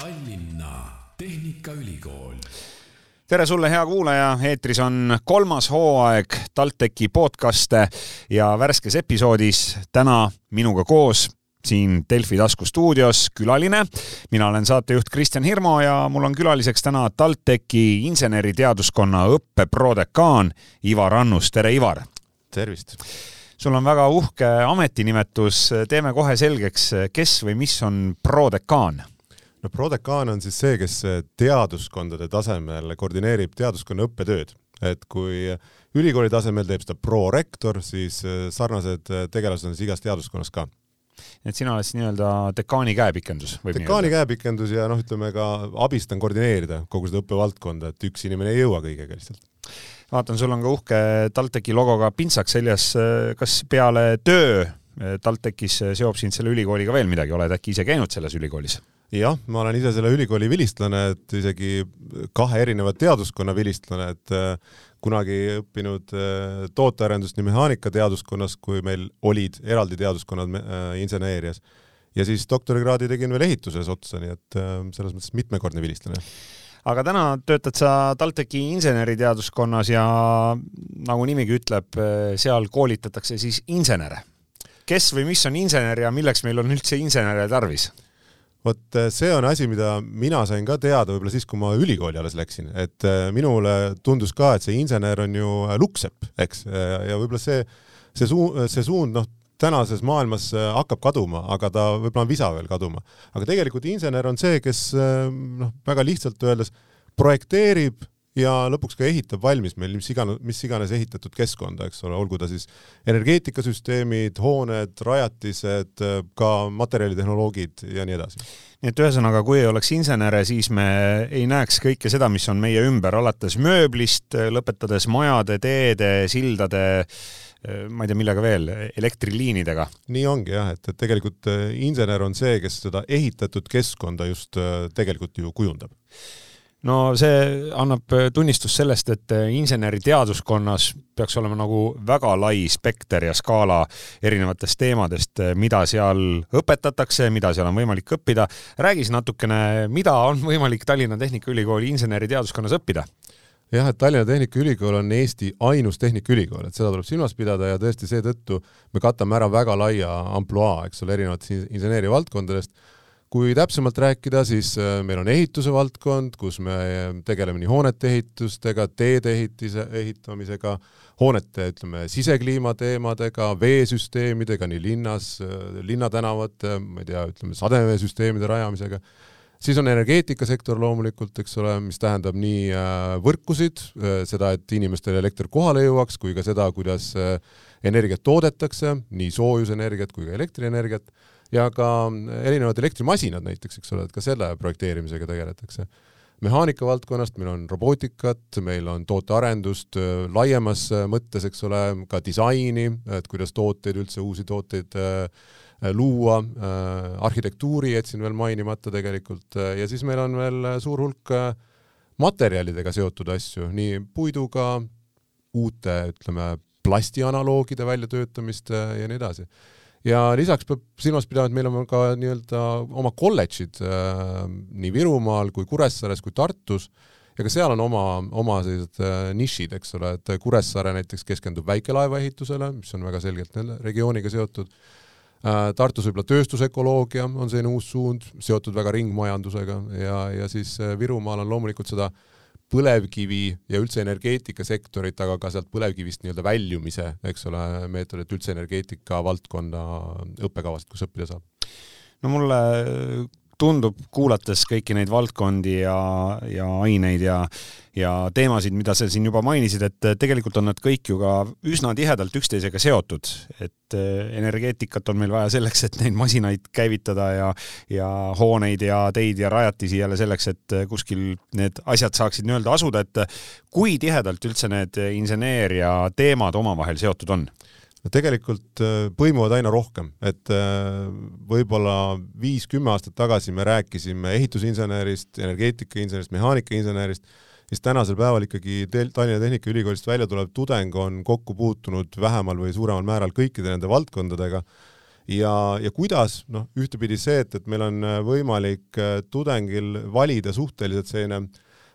Tallinna Tehnikaülikool. tere sulle, hea kuulaja, eetris on kolmas hooaeg TalTechi podcaste ja värskes episoodis täna minuga koos siin Delfi taskustuudios külaline. mina olen saatejuht Kristjan Hirmu ja mul on külaliseks täna TalTechi inseneriteaduskonna õppeprodekaan Ivar Annus, tere Ivar! tervist! sul on väga uhke ametinimetus, teeme kohe selgeks, kes või mis on prodekaan? No prodekaan on siis see, kes teaduskondade tasemel koordineerib teaduskonna õppetööd, et kui ülikooli tasemel teeb seda prorektor, siis sarnased tegelased on siis igas teaduskonnas ka et sina oled siis nii-öelda dekaani käepikendus? dekaani käepikendus ja noh, ütleme ka abistan koordineerida kogu seda õppevaldkonda, et üks inimene ei jõua kõigega lihtsalt. vaatan, sul on ka uhke TalTechi logoga pintsak seljas. kas peale töö TalTechis seob sind selle ülikooliga veel midagi, oled äkki ise käinud selles ülikoolis? Jah, ma olen ise selle ülikooli vilistlane, et isegi kahe erineva teaduskonna vilistlane, et äh, kunagi õppinud äh, tootearendust nii mehaanikateaduskonnas, kui meil olid eraldi teaduskonnad äh, inseneerias. ja siis doktorikraadi tegin veel ehituses otsa, nii et selles mõttes mitmekordne vilistlane aga täna töötad sa TalTechi inseneriteaduskonnas ja nagu nimigi ütleb, seal koolitatakse siis insenere. kes või mis on insener ja milleks meil on üldse insenere tarvis? Vot eh, see on asi, mida mina sain ka teada võib-olla siis, kui ma ülikooli alles läksin, et eh, minule tundus ka, et see insener on ju eh, lukksepp, eks, ja võib-olla see, see suund, see suund, noh, tänases maailmas hakkab kaduma, aga ta võib-olla on visa veel kaduma. aga tegelikult insener on see, kes noh, väga lihtsalt öeldes projekteerib ja lõpuks ka ehitab valmis meil mis iganes, mis iganes ehitatud keskkonda, eks ole, olgu ta siis energeetikasüsteemid, hooned, rajatised, ka materjalitehnoloogid ja nii edasi. nii et ühesõnaga, kui ei oleks insenere, siis me ei näeks kõike seda, mis on meie ümber, alates mööblist, lõpetades majade, teede, sildade, ma ei tea, millega veel, elektriliinidega. nii ongi jah, et, et tegelikult insener on see, kes seda ehitatud keskkonda just tegelikult ju kujundab no see annab tunnistust sellest, et inseneriteaduskonnas peaks olema nagu väga lai spekter ja skaala erinevatest teemadest, mida seal õpetatakse, mida seal on võimalik õppida. räägi siis natukene, mida on võimalik Tallinna Tehnikaülikooli inseneriteaduskonnas õppida? jah, et Tallinna Tehnikaülikool on Eesti ainus tehnikaülikool, et seda tuleb silmas pidada ja tõesti seetõttu me katame ära väga laia ampluaa, eks ole, erinevatest inseneeria valdkondadest kui täpsemalt rääkida, siis äh, meil on ehituse valdkond, kus me tegeleme nii hoonete ehitustega, teede ehitise, ehitamisega, hoonete, ütleme, sisekliima teemadega, veesüsteemidega nii linnas, äh, linnatänavate, ma ei tea, ütleme, sademeveesüsteemide rajamisega, siis on energeetikasektor loomulikult, eks ole, mis tähendab nii äh, võrkusid, seda, et inimestele elekter kohale jõuaks, kui ka seda, kuidas energiat toodetakse, nii soojusenergiat kui ka elektrienergiat ja ka erinevad elektrimasinad näiteks, eks ole, et ka selle projekteerimisega tegeletakse. mehaanika valdkonnast meil on robootikat, meil on tootearendust äh, laiemas äh, mõttes, eks ole, ka disaini, et kuidas tooteid üldse, uusi tooteid äh, luua, arhitektuuri jätsin veel mainimata tegelikult ja siis meil on veel suur hulk materjalidega seotud asju, nii puiduga, uute, ütleme, plastianaloogide väljatöötamist ja nii edasi ja lisaks peab silmas pidama, et meil on ka nii-öelda oma kolledžid äh, nii Virumaal kui Kuressaares kui Tartus. Ja ka seal on oma, oma sellised äh, nišid, eks ole, et Kuressaare näiteks keskendub väikelaevaehitusele, mis on väga selgelt regiooniga seotud. Äh,. Tartus võib-olla tööstusökoloogia on selline uus suund, seotud väga ringmajandusega. Ja, ja siis Virumaal on loomulikult seda äh, põlevkivi ja üldse energeetikasektorit, aga ka sealt põlevkivist nii-öelda väljumise, eks ole, meetodit üldse energeetika valdkonna õppekavasid, kus õppida saab? no mulle tundub, kuulates kõiki neid valdkondi ja, ja aineid ja, ja teemasid, mida sa siin juba mainisid, et tegelikult on nad kõik ju ka üsna tihedalt üksteisega seotud, et eh, energeetikat on meil vaja selleks, et neid masinaid käivitada ja, ja hooneid ja teid ja rajatisi jälle selleks, et kuskil need asjad saaksid nii-öelda asuda, et kui tihedalt üldse need inseneeria teemad omavahel seotud on? Tegelikult äh, põimuvad aina rohkem, et äh, võib-olla viis-kümme aastat tagasi me rääkisime ehitusinsenerist, energeetikainsenerist, mehaanikainsenerist, siis tänasel päeval ikkagi Tallinna Tehnikaülikoolist välja tulev tudeng on kokku puutunud vähemal või suuremal määral kõikide nende valdkondadega. Ja, ja kuidas, noh, ühtepidi see, et, et meil on võimalik tudengil valida suhteliselt selline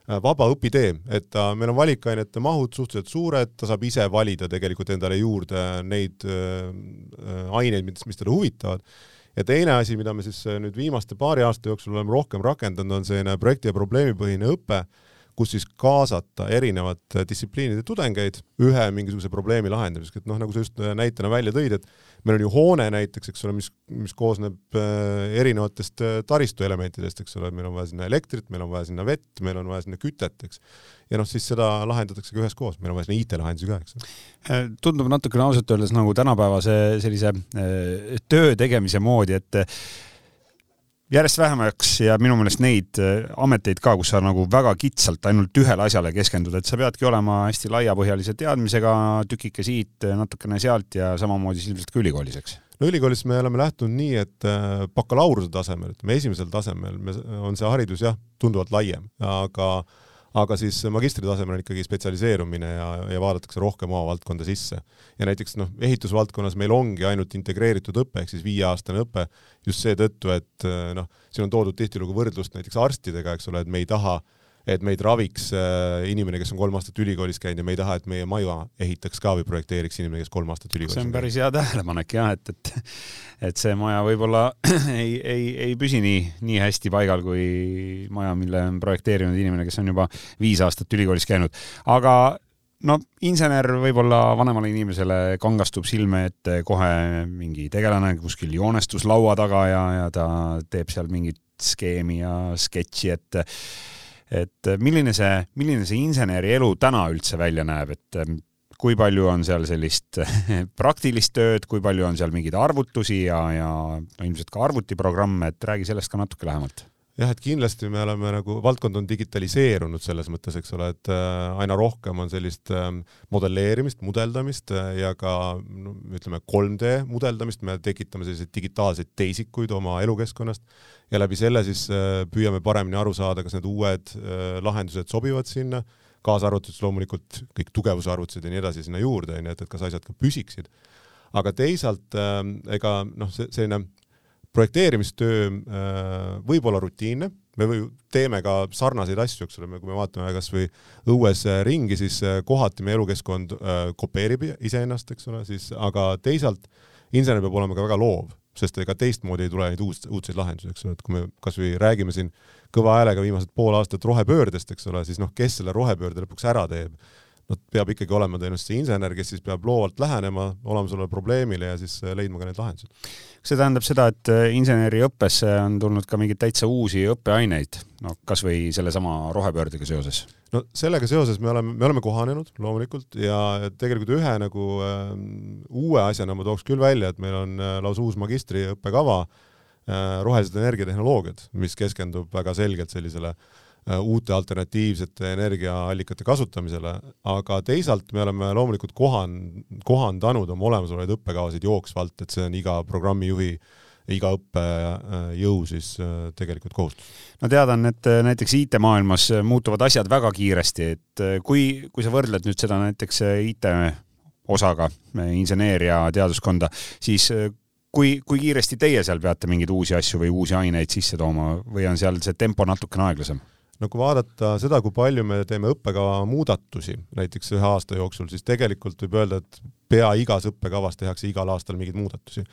vaba õpitee, et meil on valikainete mahud suhteliselt suured, ta saab ise valida tegelikult endale juurde neid äh, aineid, mis, mis teda huvitavad. Ja teine asi, mida me siis nüüd viimaste paari aasta jooksul oleme rohkem rakendanud, on selline projekti ja probleemipõhine õpe kus siis kaasata erinevate distsipliinide tudengeid ühe mingisuguse probleemi lahendamiseks, et noh, nagu sa just näitena välja tõid, et meil on ju hoone näiteks, eks ole, mis, mis koosneb äh, erinevatest äh, taristuelementidest, eks ole, meil on vaja sinna elektrit, meil on vaja sinna vett, meil on vaja sinna kütet, eks. ja noh, siis seda lahendatakse ka üheskoos, meil on vaja sinna IT-lahendusi ka, eks. Äh, tundub natukene ausalt öeldes nagu tänapäevase sellise töö tegemise moodi, et järjest vähemaks ja minu meelest neid äh, ameteid ka, kus sa nagu väga kitsalt ainult ühele asjale keskendud, et sa peadki olema hästi laiapõhjalise teadmisega, tükike siit, natukene sealt ja samamoodi siis ilmselt ka ülikoolis, eks? no ülikoolis me oleme lähtunud nii, et äh, bakalaureuse tasemel, ütleme esimesel tasemel me, on see haridus jah, tunduvalt laiem, aga aga siis magistri tasemel on ikkagi spetsialiseerumine ja, ja vaadatakse rohkem oma valdkonda sisse. ja näiteks noh, ehitusvaldkonnas meil ongi ainult integreeritud õpe ehk siis viieaastane õpe just seetõttu, et noh, siin on toodud tihtilugu võrdlust näiteks arstidega, eks ole, et me ei taha äh, et meid raviks äh, inimene, kes on kolm aastat ülikoolis käinud ja me ei taha, et meie maja ehitaks ka või projekteeriks inimene, kes kolm aastat ülikoolis see on päris hea tähelepanek jah, et, et et see maja võib-olla ei, ei, ei püsi nii, nii hästi paigal kui maja, mille on projekteerinud inimene, kes on juba viis aastat ülikoolis käinud. aga no insener võib-olla vanemale inimesele kangastub silme ette kohe mingi tegelane kuskil joonestuslaua taga ja, ja ta teeb seal mingit skeemi ja sketši, et et äh, milline see, milline see inseneri elu täna üldse välja näeb, et ähm, kui palju on seal sellist praktilist tööd, kui palju on seal mingeid arvutusi ja, ja no ilmselt ka arvutiprogramme, et räägi sellest ka natuke lähemalt jah, et kindlasti me oleme nagu, valdkond on digitaliseerunud selles mõttes, eks ole, et äh, aina rohkem on sellist ähm, modelleerimist, mudeldamist äh, ja ka no, ütleme, 3D mudeldamist, me tekitame selliseid digitaalseid teisikuid oma elukeskkonnast ja läbi selle siis äh, püüame paremini aru saada, kas need uued lahendused sobivad sinna, kaasa arvatud siis loomulikult kõik tugevusarvutused ja nii edasi sinna juurde, onju, et, et kas asjad ka püsiksid. aga teisalt ega noh, selline projekteerimistöö äh, võib olla rutiinne, me või teeme ka sarnaseid asju, eks ole, kui me vaatame kasvõi õues äh, ringi, siis äh, kohati meie elukeskkond kopeerib iseennast, eks ole, siis aga teisalt insener peab olema ka väga loov, sest ega teistmoodi ei tule neid uus, uudseid lahendusi, eks ole, et kui me kasvõi räägime siin kõva häälega viimased pool aastat rohepöördest, eks ole, siis noh, kes selle rohepöörde lõpuks ära teeb no peab ikkagi olema tõenäoliselt see insener, kes siis peab loovalt lähenema olemasolevale probleemile ja siis äh, leidma ka need lahendused. see tähendab seda, et äh, inseneriõppesse on tulnud ka mingeid täitsa uusi õppeaineid, no kasvõi sellesama rohepöördega seoses? no sellega seoses me oleme, me oleme kohanenud loomulikult ja tegelikult ühe nagu äh, uue asjana ma tooks küll välja, et meil on äh, lausa uus magistriõppekava äh, rohelised energiatehnoloogiad, mis keskendub väga selgelt sellisele Äh, uute alternatiivsete energiaallikate kasutamisele, aga teisalt me oleme loomulikult kohan-, kohandanud oma olemasolevaid õppekavasid jooksvalt, et see on iga programmijuhi iga õppejõu siis äh, tegelikult kohustus. no teada on, et äh, näiteks IT-maailmas muutuvad asjad väga kiiresti, et kui, kui sa võrdled nüüd seda näiteks IT osaga, inseneeria teaduskonda, siis kui, kui kiiresti teie seal peate mingeid uusi asju või uusi aineid sisse tooma või on seal see tempo natukene aeglasem? No kui vaadata seda, kui palju me teeme õppekava muudatusi näiteks ühe aasta jooksul, siis tegelikult võib öelda, et pea igas õppekavas tehakse igal aastal mingeid muudatusi.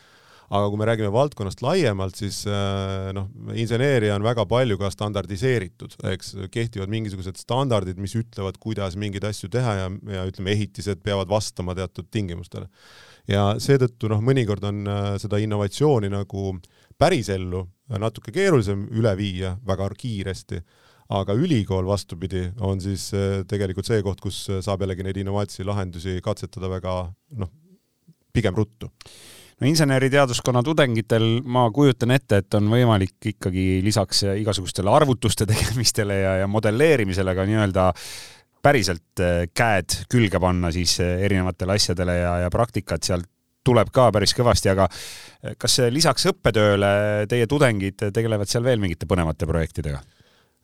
aga kui me räägime valdkonnast laiemalt, siis äh, noh, inseneeria on väga palju ka standardiseeritud, eks kehtivad mingisugused standardid, mis ütlevad, kuidas mingeid asju teha ja, ja ütleme, ehitised peavad vastama teatud tingimustele. ja seetõttu noh, mõnikord on äh, seda innovatsiooni nagu pärisellu natuke keerulisem üle viia väga kiiresti aga ülikool vastupidi, on siis äh, tegelikult see koht, kus äh, saab jällegi neid innovaatilisi lahendusi katsetada väga noh, pigem ruttu no inseneriteaduskonna tudengitel ma kujutan ette, et on võimalik ikkagi lisaks igasugustele arvutuste tegemistele ja, ja modelleerimisele ka nii-öelda päriselt äh, käed külge panna siis erinevatele asjadele ja, ja praktikat sealt tuleb ka päris kõvasti, aga kas lisaks õppetööle teie tudengid tegelevad seal veel mingite põnevate projektidega?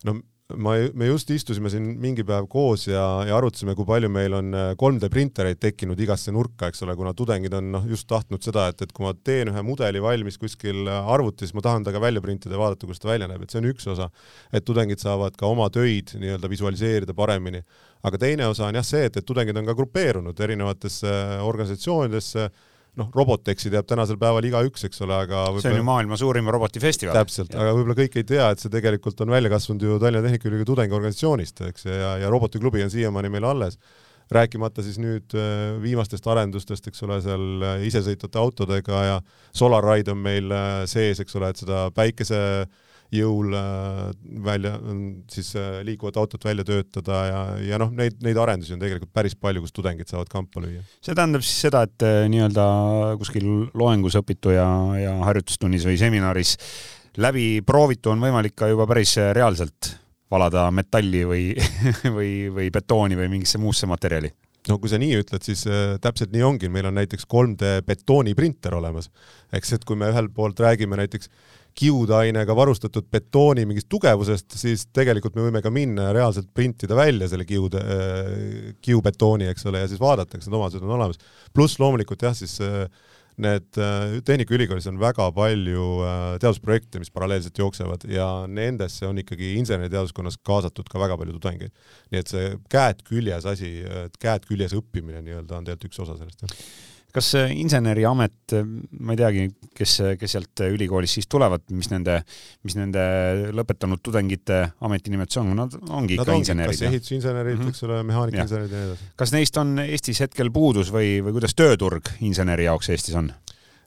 no ma, me just istusime siin mingi päev koos ja, ja arutasime, kui palju meil on 3D printereid tekkinud igasse nurka, eks ole, kuna tudengid on noh, just tahtnud seda, et, et kui ma teen ühe mudeli valmis kuskil arvutis, ma tahan ta ka välja printida ja vaadata, kuidas ta välja näeb, et see on üks osa, et tudengid saavad ka oma töid nii-öelda visualiseerida paremini. aga teine osa on jah see, et, et tudengid on ka grupeerunud erinevatesse organisatsioonidesse noh, Robotexi teab tänasel päeval igaüks, eks ole, aga see on ju maailma suurim robotifestival. täpselt, aga võib-olla kõik ei tea, et see tegelikult on välja kasvanud ju Tallinna Tehnikaülikooli tudengiorganisatsioonist, eks, ja, ja robotiklubi on siiamaani meil alles. rääkimata siis nüüd äh, viimastest arendustest, eks ole, seal äh, isesõitvate autodega ja SolarRide on meil äh, sees, eks ole, et seda päikese äh, jõul äh, välja, siis äh, liikuvat autot välja töötada ja, ja noh, neid, neid arendusi on tegelikult päris palju, kus tudengid saavad kampa lüüa. see tähendab siis seda, et äh, nii-öelda kuskil loengus õpitu ja, ja harjutustunnis või seminaris läbi proovitu on võimalik ka juba päris reaalselt valada metalli või või, või betooni või mingisse muusse materjali no kui sa nii ütled, siis äh, täpselt nii ongi, meil on näiteks 3D betooniprinter olemas. eks, et kui me ühelt poolt räägime näiteks kiudainega varustatud betooni mingist tugevusest, siis tegelikult me võime ka minna ja reaalselt printida välja selle kiude äh,, kiubetooni, eks ole, ja siis vaadata, kas need omadused on olemas. pluss loomulikult jah, siis äh, need äh, Tehnikaülikoolis on väga palju teadusprojekte, mis paralleelselt jooksevad ja nendesse on ikkagi inseneriteaduskonnas kaasatud ka väga palju tudengeid. nii et see käed küljes asi, käed küljes õppimine nii-öelda on tegelikult üks osa sellest, jah kas inseneriamet, ma ei teagi, kes, kes sealt ülikoolist siis tulevad, mis nende, mis nende lõpetanud tudengite ametinimetus on, nad ongi nad ikka ongi, insenerid? kas ehitusinsenerid mm, -hmm. eks ole, mehaanikainsenerid ja nii edasi. kas neist on Eestis hetkel puudus või, või kuidas tööturg inseneri jaoks Eestis on?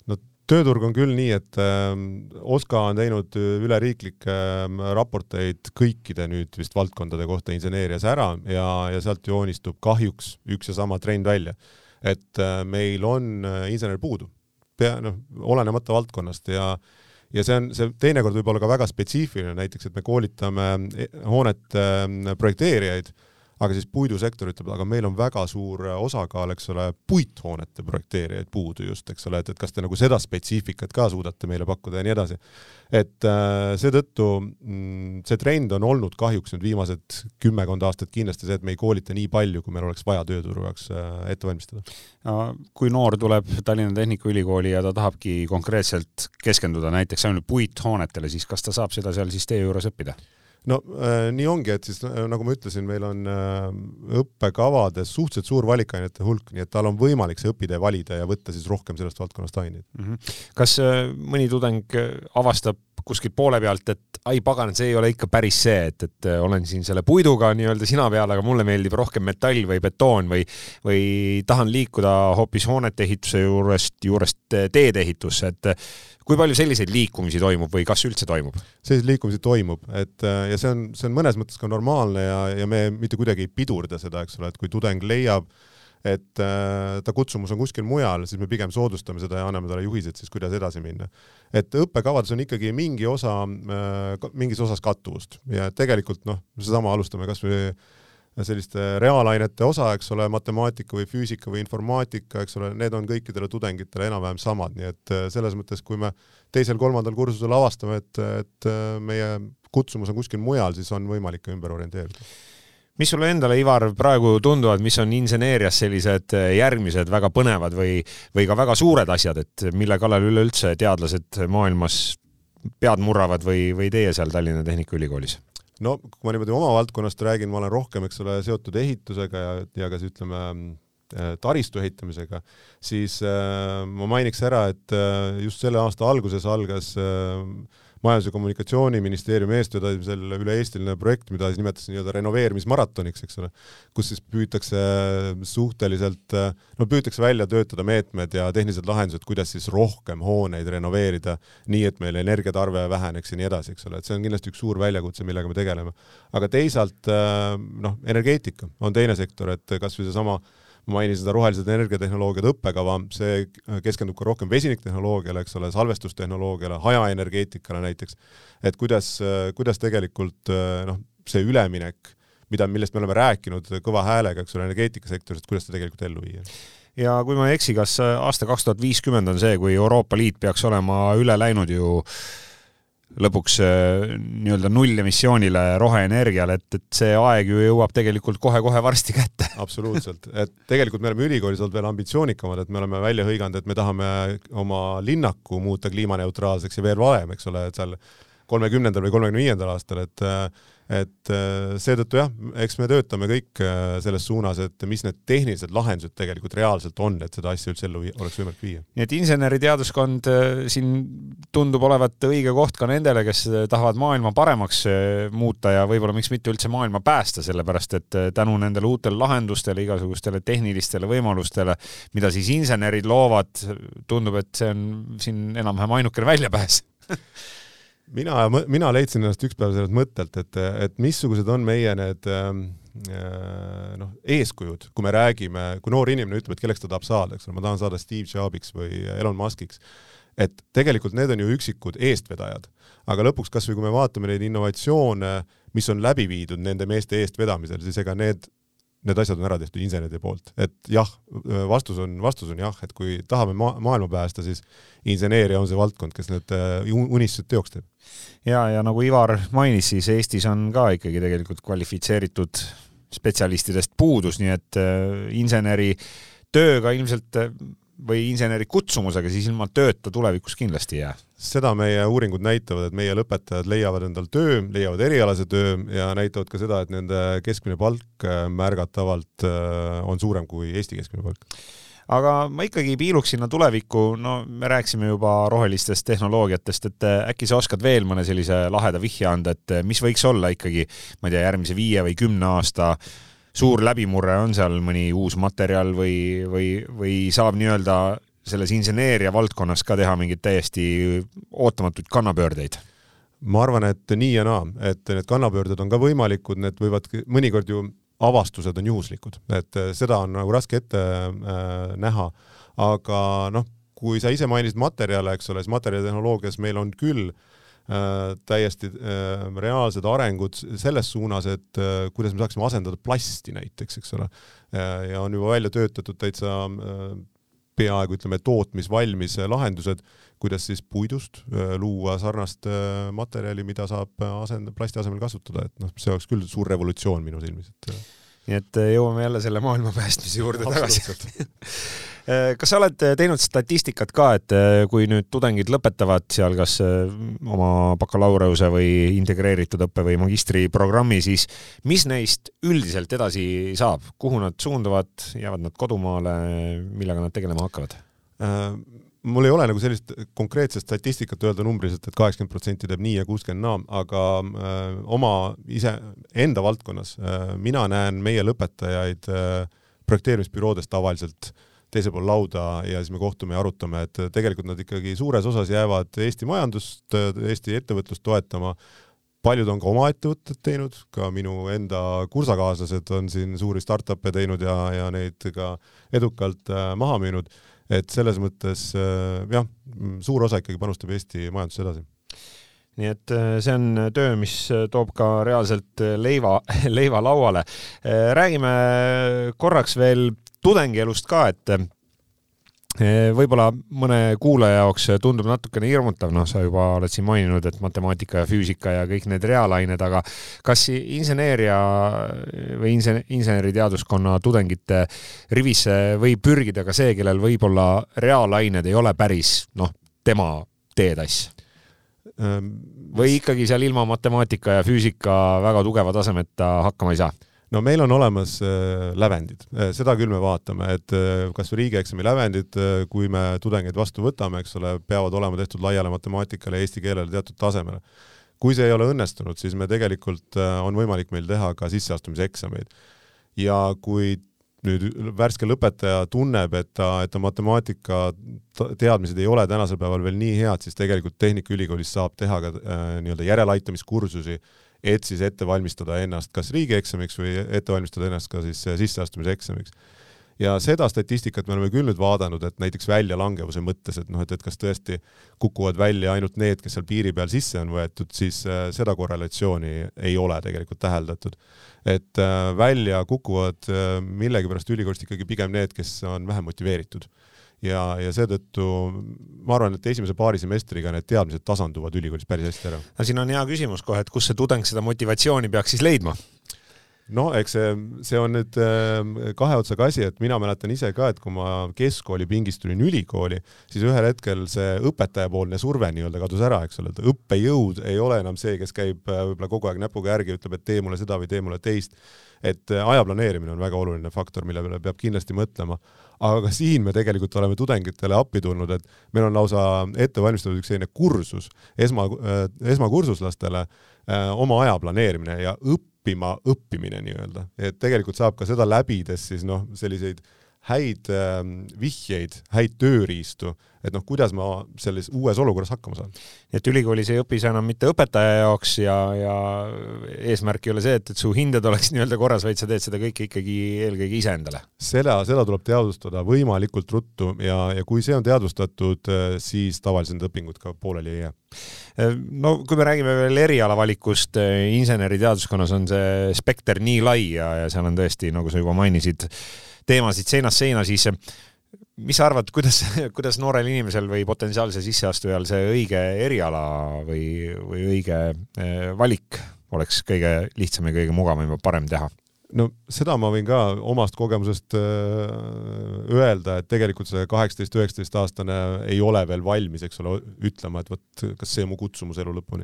no tööturg on küll nii, et äh, OSKA on teinud üleriiklikke äh, raporteid kõikide nüüd vist valdkondade kohta inseneerias ära ja, ja sealt joonistub kahjuks üks ja sama trend välja et äh, meil on äh, insenere puudu, pea noh, olenemata valdkonnast ja ja see on, see teinekord võib olla ka väga spetsiifiline, näiteks et me koolitame e, hoonete äh, projekteerijaid aga siis puidusektor ütleb, aga meil on väga suur osakaal, eks ole, puithoonete projekteerijaid puudu just, eks ole, et, et kas te nagu seda spetsiifikat ka suudate meile pakkuda ja nii edasi. et äh, seetõttu mm, see trend on olnud kahjuks nüüd viimased kümmekond aastat kindlasti see, et me ei koolita nii palju, kui meil oleks vaja tööturu jaoks äh, ette valmistada. kui noor tuleb Tallinna Tehnikaülikooli ja ta tahabki konkreetselt keskenduda näiteks ainult puithoonetele, siis kas ta saab seda seal siis teie juures õppida? No äh, nii ongi, et siis äh, nagu ma ütlesin, meil on äh, õppekavades suhteliselt suur valikainete hulk, nii et tal on võimalik see õpitee valida ja võtta siis rohkem sellest valdkonnast aineid mm. -hmm. kas mõni tudeng avastab kuskilt poole pealt, et ai pagan, see ei ole ikka päris see, et, et olen siin selle puiduga nii-öelda sina peal, aga mulle meeldib rohkem metall või betoon või, või tahan liikuda hoopis hoonete ehituse juurest, juurest teede ehitusse, et kui palju selliseid liikumisi toimub või kas üldse toimub? selliseid liikumisi toimub, et äh, ja see on, see on mõnes mõttes ka normaalne ja, ja me mitte kuidagi ei pidurda seda, eks ole, et kui tudeng leiab, et äh, ta kutsumus on kuskil mujal, siis me pigem soodustame seda ja anname talle juhised siis, kuidas edasi minna. et õppekavades on ikkagi mingi osa äh,, mingis osas kattuvust ja tegelikult noh, seesama alustame kasvõi selliste reaalainete osa, eks ole, matemaatika või füüsika või informaatika, eks ole, need on kõikidele tudengitele enam-vähem samad, nii et äh, selles mõttes, kui me teisel-kolmandal kursusel avastame, et, et äh, meie kutsumus on kuskil mujal, siis on võimalik ka ümber orienteeruda mis sulle endale, Ivar, praegu tunduvad, mis on inseneerias sellised äh, järgmised väga põnevad või, või ka väga suured asjad, et mille kallal üleüldse teadlased maailmas pead murravad või, või teie seal Tallinna Tehnikaülikoolis? No kui ma niimoodi oma valdkonnast räägin, ma olen rohkem, eks ole, seotud ehitusega ja, ja ka ütleme äh, taristu ehitamisega, siis äh, ma mainiks ära, et äh, just selle aasta alguses algas äh, Majandus- ja Kommunikatsiooniministeeriumi eestvedamisel üle-eestiline projekt, mida siis nimetasin nii-öelda renoveerimismaratoniks, eks ole, kus siis püütakse suhteliselt, no püütakse välja töötada meetmed ja tehnilised lahendused, kuidas siis rohkem hooneid renoveerida, nii et meil energiatarve väheneks ja nii edasi, eks ole, et see on kindlasti üks suur väljakutse, millega me tegeleme. aga teisalt noh, energeetika on teine sektor, et kas või seesama ma mainisin seda rohelised energiatehnoloogiad õppekava, see keskendub ka rohkem vesiniktehnoloogiale, eks ole, salvestustehnoloogiale, hajaenergeetikale näiteks, et kuidas, kuidas tegelikult noh, see üleminek, mida, millest me oleme rääkinud kõva häälega, eks ole, energeetikasektoris, et kuidas seda tegelikult ellu viia? Ja kui ma ei eksi, kas aasta kaks tuhat viiskümmend on see, kui Euroopa Liit peaks olema üle läinud ju lõpuks äh, nii-öelda nullemissioonile roheenergiale, et, et see aeg ju jõuab tegelikult kohe-kohe varsti kätte. absoluutselt, et tegelikult me oleme ülikoolis olnud veel ambitsioonikamad, et me oleme välja hõiganud, et me tahame oma linnaku muuta kliimaneutraalseks ja veel varem, eks ole, et seal kolmekümnendal või kolmekümne viiendal aastal, et et äh, seetõttu jah, eks me töötame kõik äh, selles suunas, et mis need tehnilised lahendused tegelikult reaalselt on, et seda asja üldse ellu oleks võimalik viia. nii et inseneriteaduskond äh, siin tundub olevat õige koht ka nendele, kes tahavad maailma paremaks muuta ja võib-olla miks mitte üldse maailma päästa, sellepärast et tänu nendele uutele lahendustele, igasugustele tehnilistele võimalustele, mida siis insenerid loovad, tundub, et see on siin enam-vähem ainukene väljapääs mina, mina leidsin ennast üks päev sellelt mõttelt, et, et missugused on meie need ähm, äh, noh, eeskujud, kui me räägime, kui noor inimene ütleb, et kelleks ta tahab saada, eks ole, ma tahan saada Steve Jobsiks või Elon Muskiks, et tegelikult need on ju üksikud eestvedajad, aga lõpuks kasvõi kui me vaatame neid innovatsioone, mis on läbi viidud nende meeste eestvedamisel, siis ega need need asjad on ära tehtud inseneride poolt, et jah, vastus on, vastus on jah, et kui tahame ma maailma päästa, siis inseneeria on see valdkond, kes need äh, unistused teoks teeb. ja, ja nagu Ivar mainis, siis Eestis on ka ikkagi tegelikult kvalifitseeritud spetsialistidest puudus, nii et äh, inseneri tööga ilmselt äh, või inseneri kutsumusega siis ilma tööta tulevikus kindlasti ei jää? seda meie uuringud näitavad, et meie lõpetajad leiavad endal töö, leiavad erialase töö ja näitavad ka seda, et nende keskmine palk äh, märgatavalt äh, on suurem kui Eesti keskmine palk aga ma ikkagi piiluks sinna tulevikku, no me rääkisime juba rohelistest tehnoloogiatest, et äh, äkki sa oskad veel mõne sellise laheda vihje anda, et mis võiks olla ikkagi, ma ei tea, järgmise viie või kümne aasta suur läbimurre, on seal mõni uus materjal või, või, või saab nii-öelda selles inseneeria valdkonnas ka teha mingeid täiesti ootamatuid kannapöördeid? ma arvan, et nii ja naa, et need kannapöörded on ka võimalikud, need võivad mõnikord ju avastused on juhuslikud, et seda on nagu raske ette äh, näha, aga noh, kui sa ise mainisid materjale, eks ole, siis materjalitehnoloogias meil on küll äh, täiesti äh, reaalsed arengud selles suunas, et äh, kuidas me saaksime asendada plasti näiteks, eks ole äh,. ja on juba välja töötatud täitsa äh, peaaegu ütleme tootmisvalmis lahendused, kuidas siis puidust äh, luua sarnast äh, materjali, mida saab asend-, plasti asemel kasutada, et noh, see oleks küll suur revolutsioon minu silmis, et äh, nii et jõuame jälle selle maailma päästmise juurde tagasi. Kas sa oled teinud statistikat ka, et kui nüüd tudengid lõpetavad seal kas oma bakalaureuse või integreeritud õppe või magistriprogrammi, siis mis neist üldiselt edasi saab, kuhu nad suunduvad, jäävad nad kodumaale, millega nad tegelema hakkavad? Mul ei ole nagu sellist konkreetset statistikat öelda numbriliselt, et kaheksakümmend protsenti teeb nii ja kuuskümmend naa, aga äh, oma ise, enda valdkonnas äh, mina näen meie lõpetajaid äh, projekteerimisbüroodes tavaliselt teisel pool lauda ja siis me kohtume ja arutame, et tegelikult nad ikkagi suures osas jäävad Eesti majandust, Eesti ettevõtlust toetama. paljud on ka oma ettevõtted teinud, ka minu enda kursakaaslased on siin suuri startup'e teinud ja, ja neid ka edukalt äh, maha müünud et selles mõttes äh, jah, suur osa ikkagi panustab Eesti majandusse edasi nii et äh, see on töö, mis toob ka reaalselt leiva, leiva lauale. Äh, räägime korraks veel tudengielust ka, et võib-olla mõne kuulaja jaoks tundub natukene hirmutav, noh, sa juba oled siin maininud, et matemaatika ja füüsika ja kõik need reaalained, aga kas inseneeria või insen-, inseneriteaduskonna tudengite rivisse võib pürgida ka see, kellel võib-olla reaalained ei ole päris, noh, tema teetass? Ehm, või ikkagi seal ilma matemaatika ja füüsika väga tugeva tasemeta hakkama ei saa? No meil on olemas äh, lävendid, äh, seda küll me vaatame, et äh, kas või riigieksami lävendid, kui me tudengeid vastu võtame, eks ole, peavad olema tehtud laiale matemaatikale ja eesti keelele teatud tasemele. kui see ei ole õnnestunud, siis me tegelikult on võimalik meil teha ka sisseastumiseksameid. ja kui nüüd värske lõpetaja tunneb, et ta, et ta matemaatika teadmised ei ole tänasel päeval veel nii head, siis tegelikult Tehnikaülikoolis saab teha ka äh, nii-öelda järeleaitamiskursusi äh, et siis ette valmistada ennast kas riigieksamiks või ette valmistada ennast ka siis sisseastumiseksamiks. ja seda statistikat me oleme küll nüüd vaadanud, et näiteks väljalangevuse mõttes, et noh, et, et kas tõesti kukuvad välja ainult need, kes seal piiri peal sisse on võetud, siis äh, seda korrelatsiooni ei ole tegelikult täheldatud. et äh, välja kukuvad äh, millegipärast ülikoolist ikkagi pigem need, kes on vähem motiveeritud ja, ja seetõttu ma arvan, et esimese paari semestriga need teadmised tasanduvad ülikoolis päris hästi ära. no siin on hea küsimus kohe, et kus see tudeng seda motivatsiooni peaks siis leidma? No eks see, see on nüüd äh, kahe otsaga asi, et mina mäletan ise ka, et kui ma keskkooli pingist tulin ülikooli, siis ühel hetkel see õpetajapoolne surve nii-öelda kadus ära, eks ole, et õppejõud ei ole enam see, kes käib äh, võib-olla kogu aeg näpuga järgi, ütleb, et tee mulle seda või tee mulle teist. et äh, aja planeerimine on väga oluline faktor, mille peale peab kindlasti mõtlema. aga ka siin me tegelikult oleme tudengitele appi tulnud, et meil on lausa ette valmistatud üks selline kursus esma, esmakursuslastele oma aja planeerimine ja õppimine õppima õppimine nii-öelda, et tegelikult saab ka seda läbides siis noh, selliseid häid äh, vihjeid, häid tööriistu, et noh, kuidas ma selles uues olukorras hakkama saan. et ülikoolis ei õpi sa enam mitte õpetaja jaoks ja, ja eesmärk ei ole see, et, et su hinded oleks nii-öelda korras, vaid sa teed seda kõike ikkagi eelkõige iseendale. seda, seda tuleb teadvustada võimalikult ruttu ja, ja kui see on teadvustatud, siis tavaliselt need õpingud ka pooleli ei jää. no kui me räägime veel erialavalikust, inseneriteaduskonnas on see spekter nii lai ja, ja seal on tõesti, nagu sa juba mainisid, teemasid seinast seina, siis mis sa arvad, kuidas, kuidas noorel inimesel või potentsiaalsel sisseastujal see õige eriala või, või õige eh, valik oleks kõige lihtsam ja kõige mugavam ja parem teha? No seda ma võin ka omast kogemusest äh, öelda, et tegelikult see kaheksateist, üheksateist aastane ei ole veel valmis, eks ole, ütlema, et vot kas see mu kutsumus elu lõpuni.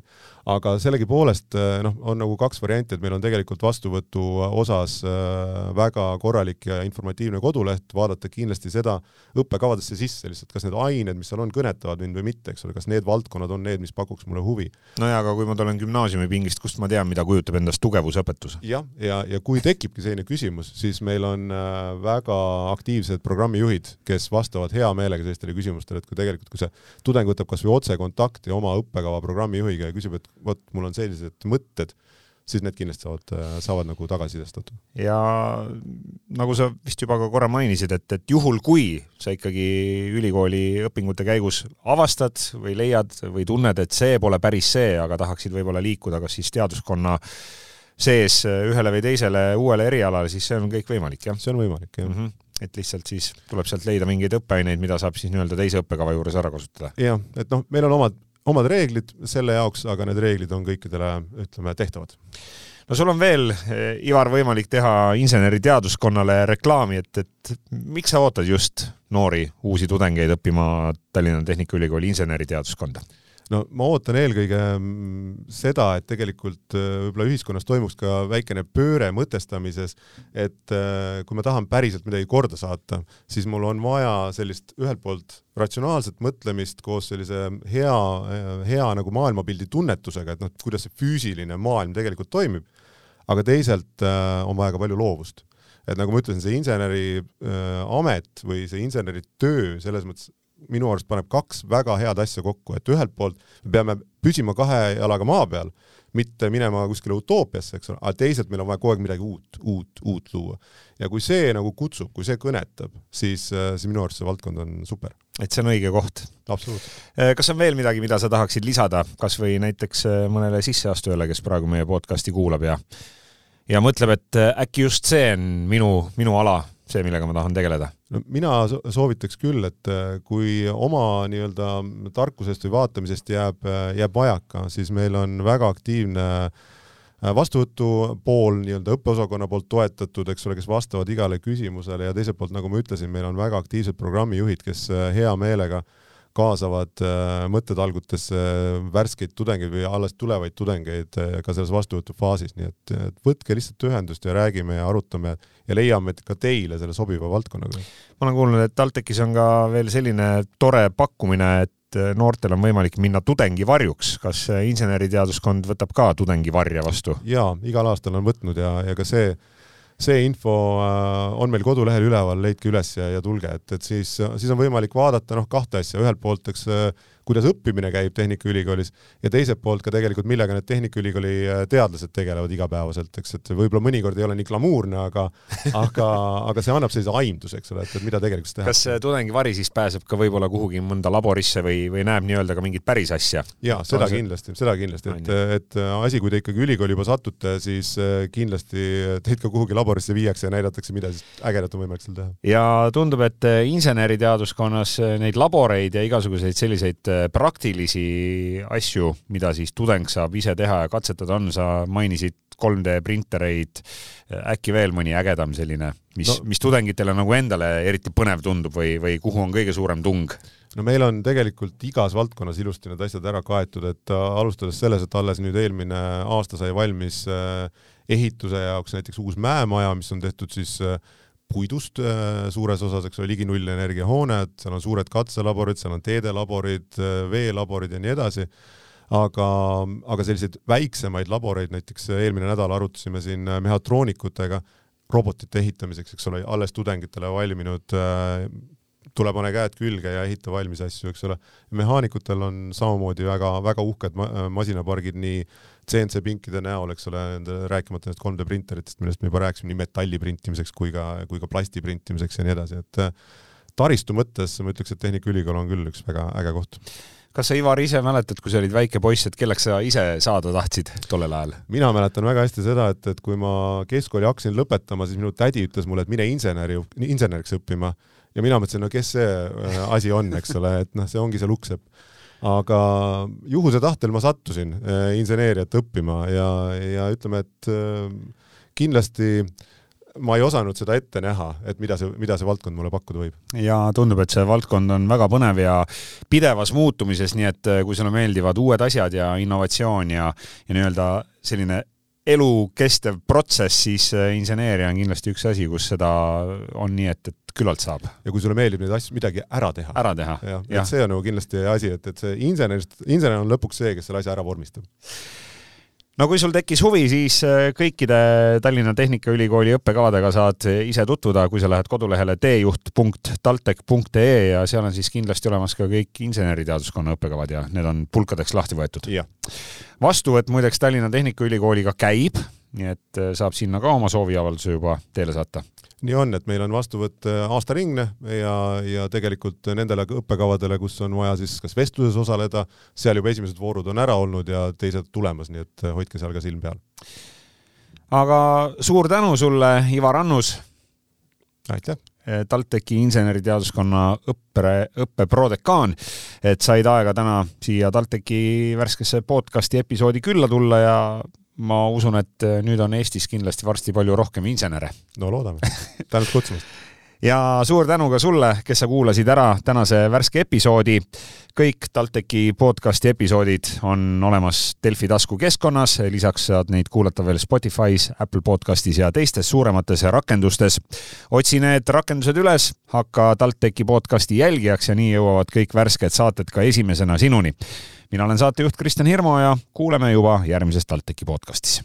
aga sellegipoolest äh, noh, on nagu kaks varianti, et meil on tegelikult vastuvõtu osas äh, väga korralik ja informatiivne koduleht, vaadata kindlasti seda õppekavadesse sisse lihtsalt, kas need ained, mis seal on, kõnetavad mind või mitte, eks ole, kas need valdkonnad on need, mis pakuks mulle huvi. no jaa, aga kui ma tulen gümnaasiumipingist, kust ma tean, mida kujutab endast tugevusõpetus? jah, ja, ja, ja kui te tekibki selline küsimus, siis meil on äh, väga aktiivsed programmijuhid, kes vastavad hea meelega sellistele küsimustele, et kui tegelikult, kui see tudeng võtab kas või otsekontakti oma õppekava programmijuhiga ja küsib, et vot mul on sellised mõtted, siis need kindlasti saavad, äh, saavad nagu tagasisidestatud. ja nagu sa vist juba ka korra mainisid, et, et juhul, kui sa ikkagi ülikooli õpingute käigus avastad või leiad või tunned, et see pole päris see, aga tahaksid võib-olla liikuda kas siis teaduskonna äh, sees äh, ühele või teisele uuele erialale, siis see on kõik võimalik, jah? see on võimalik, jah mm. -hmm et lihtsalt siis tuleb sealt leida mingeid õppeaineid, mida saab siis nii-öelda teise õppekava juures ära kasutada. jah, et noh, meil on omad, omad reeglid selle jaoks, aga need reeglid on kõikidele, ütleme, tehtavad no sul on veel, äh, Ivar, võimalik teha inseneriteaduskonnale reklaami, et, et miks sa ootad just noori uusi tudengeid õppima Tallinna Tehnikaülikooli inseneriteaduskonda? No ma ootan eelkõige mm, seda, et tegelikult äh, võib-olla ühiskonnas toimuks ka väikene pööre mõtestamises, et äh, kui ma tahan päriselt midagi korda saata, siis mul on vaja sellist ühelt poolt ratsionaalset mõtlemist koos sellise hea, hea nagu maailmapildi tunnetusega, et noh, kuidas see füüsiline maailm tegelikult toimib, aga teisalt äh, on vaja ka palju loovust. Et nagu ma ütlesin, see inseneriamet äh, või see inseneritöö selles mõttes minu arust paneb kaks väga head asja kokku, et ühelt poolt me peame püsima kahe jalaga maa peal, mitte minema kuskile utoopiasse, eks ole, aga teisalt meil on vaja kogu aeg midagi uut, uut, uut luua. ja kui see nagu kutsub, kui see kõnetab, siis, äh, siis minu arust see valdkond on super. et see on õige koht? absoluutselt. Äh, kas on veel midagi, mida sa tahaksid lisada, kas või näiteks äh, mõnele sisseastujale, kes praegu meie podcasti kuulab ja ja mõtleb, et äkki just see on minu, minu ala, see, millega ma tahan tegeleda? no mina soovitaks küll, et äh, kui oma nii-öelda tarkusest või vaatamisest jääb, äh, jääb vajaka, siis meil on väga aktiivne äh, vastuvõtu pool nii-öelda õppeosakonna poolt toetatud, eks ole, kes vastavad igale küsimusele ja teiselt poolt, nagu ma ütlesin, meil on väga aktiivsed programmijuhid, kes hea meelega äh, kaasavad äh, mõttetalgutesse värskeid tudengeid või alles tulevaid tudengeid äh, ka selles vastuvõtufaasis, nii et, et võtke lihtsalt ühendust ja räägime ja arutame ja leiame ka teile selle sobiva valdkonnaga. ma olen kuulnud, et TalTechis on ka veel selline tore pakkumine, et äh, noortel on võimalik minna tudengivarjuks. kas inseneriteaduskond võtab ka tudengivarje vastu? jaa, igal aastal on võtnud ja, ja ka see see info äh, on meil kodulehel üleval, leidke üles ja, ja tulge, et, et siis, siis on võimalik vaadata noh, kahte asja, ühelt poolt eks äh, kuidas õppimine käib Tehnikaülikoolis ja teiselt poolt ka tegelikult, millega need Tehnikaülikooli äh, teadlased tegelevad igapäevaselt, eks, et võib-olla mõnikord ei ole nii glamuurne, aga aga, aga see annab sellise aimduse, eks ole, et, et mida tegelikult teha. kas tudengivari siis pääseb ka võib-olla kuhugi mõnda laborisse või, või näeb nii-öelda ka mingit päris asja? jaa, seda see... kindlasti, seda kindlasti, et, et asi, kui te ikkagi ülikooli juba satute, siis äh, kindlasti teid ka kuhugi laborisse viiakse ja näidatakse, mida siis ägedat on võimalik seal teha. ja tundub, et äh, inseneriteaduskonnas neid laboreid ja igasuguseid selliseid Äh, praktilisi asju, mida siis tudeng saab ise teha ja katsetada, on, sa mainisid 3D printereid, äh, äkki veel mõni ägedam selline, mis no,, mis tudengitele nagu endale eriti põnev tundub või, või kuhu on kõige suurem tung? no meil on tegelikult igas valdkonnas ilusti need asjad ära kaetud, et äh, alustades selles, et alles nüüd eelmine aasta sai valmis ehituse jaoks näiteks uus mäemaja, mis on tehtud siis äh, puidust äh, suures osas, eks ole, ligi nullenergia hooned, seal on suured katselaborid, seal on teedelaborid, äh, veelaborid ja nii edasi, aga, aga selliseid väiksemaid laboreid, näiteks eelmine nädal arutasime siin äh, mehhatroonikutega robotite ehitamiseks, eks ole, alles tudengitele valminud tule pane käed külge ja ehita valmis asju, eks ole. mehaanikutel on samamoodi väga-väga uhked masinapargid nii CNC pinkide näol, eks ole, rääkimata nendest 3D printeritest, millest me juba rääkisime, nii metalli printimiseks kui ka, kui ka plasti printimiseks ja nii edasi, et äh, taristu mõttes ma ütleks, et Tehnikaülikool on küll üks väga äge koht kas sa, Ivar, ise mäletad, kui sa olid väike poiss, et kelleks sa ise saada tahtsid tollel ajal? mina mäletan väga hästi seda, et, et kui ma keskkooli hakkasin lõpetama, siis minu tädi ütles mulle, et mine inseneri, inseneriks õppima ja mina mõtlesin, no kes see äh, asi on, eks ole, et noh, see ongi see luksepp aga juhuse tahtel ma sattusin äh, inseneeriat õppima ja, ja ütleme, et äh, kindlasti ma ei osanud seda ette näha, et mida see, mida see valdkond mulle pakkuda võib. ja tundub, et see valdkond on väga põnev ja pidevas muutumises, nii et kui sulle meeldivad uued asjad ja innovatsioon ja, ja nii-öelda selline elukestev protsess, siis inseneeria on kindlasti üks asi, kus seda on nii, et, et küllalt saab. ja kui sulle meeldib neid asju, midagi ära teha. ära teha. jah, et see on nagu kindlasti asi, et, et see insenerist, insener on lõpuks see, kes selle asja ära vormistab no kui sul tekkis huvi, siis äh, kõikide Tallinna Tehnikaülikooli õppekavadega saad ise tutvuda, kui sa lähed kodulehele teejuht.taltech.ee ja seal on siis kindlasti olemas ka kõik inseneriteaduskonna õppekavad ja need on pulkadeks lahti võetud. vastuvõtt muideks Tallinna Tehnikaülikooliga käib, nii et äh, saab sinna ka oma sooviavalduse juba teele saata nii on, et meil on vastuvõtt äh, aastaringne ja, ja tegelikult nendele õppekavadele, kus on vaja siis kas vestluses osaleda, seal juba esimesed voorud on ära olnud ja teised tulemas, nii et äh, hoidke seal ka silm peal. aga suur tänu sulle, Ivar Annus. aitäh äh, TalTechi inseneriteaduskonna õppe, õppeprodekaan, et said aega täna siia TalTechi värskesse podcasti episoodi külla tulla ja ma usun, et äh, nüüd on Eestis kindlasti varsti palju rohkem insenere. no loodame, tänud kutsumast ja suur tänu ka sulle, kes sa kuulasid ära tänase värske episoodi. kõik TalTechi podcasti episoodid on olemas Delfi taskukeskkonnas, lisaks saad neid kuulata veel Spotify's, Apple podcastis ja teistes suuremates rakendustes. otsi need rakendused üles, hakka TalTechi podcasti jälgijaks ja nii jõuavad kõik värsked saated ka esimesena sinuni mina olen saatejuht Kristjan Hirmu ja kuuleme juba järgmises TalTechi podcastis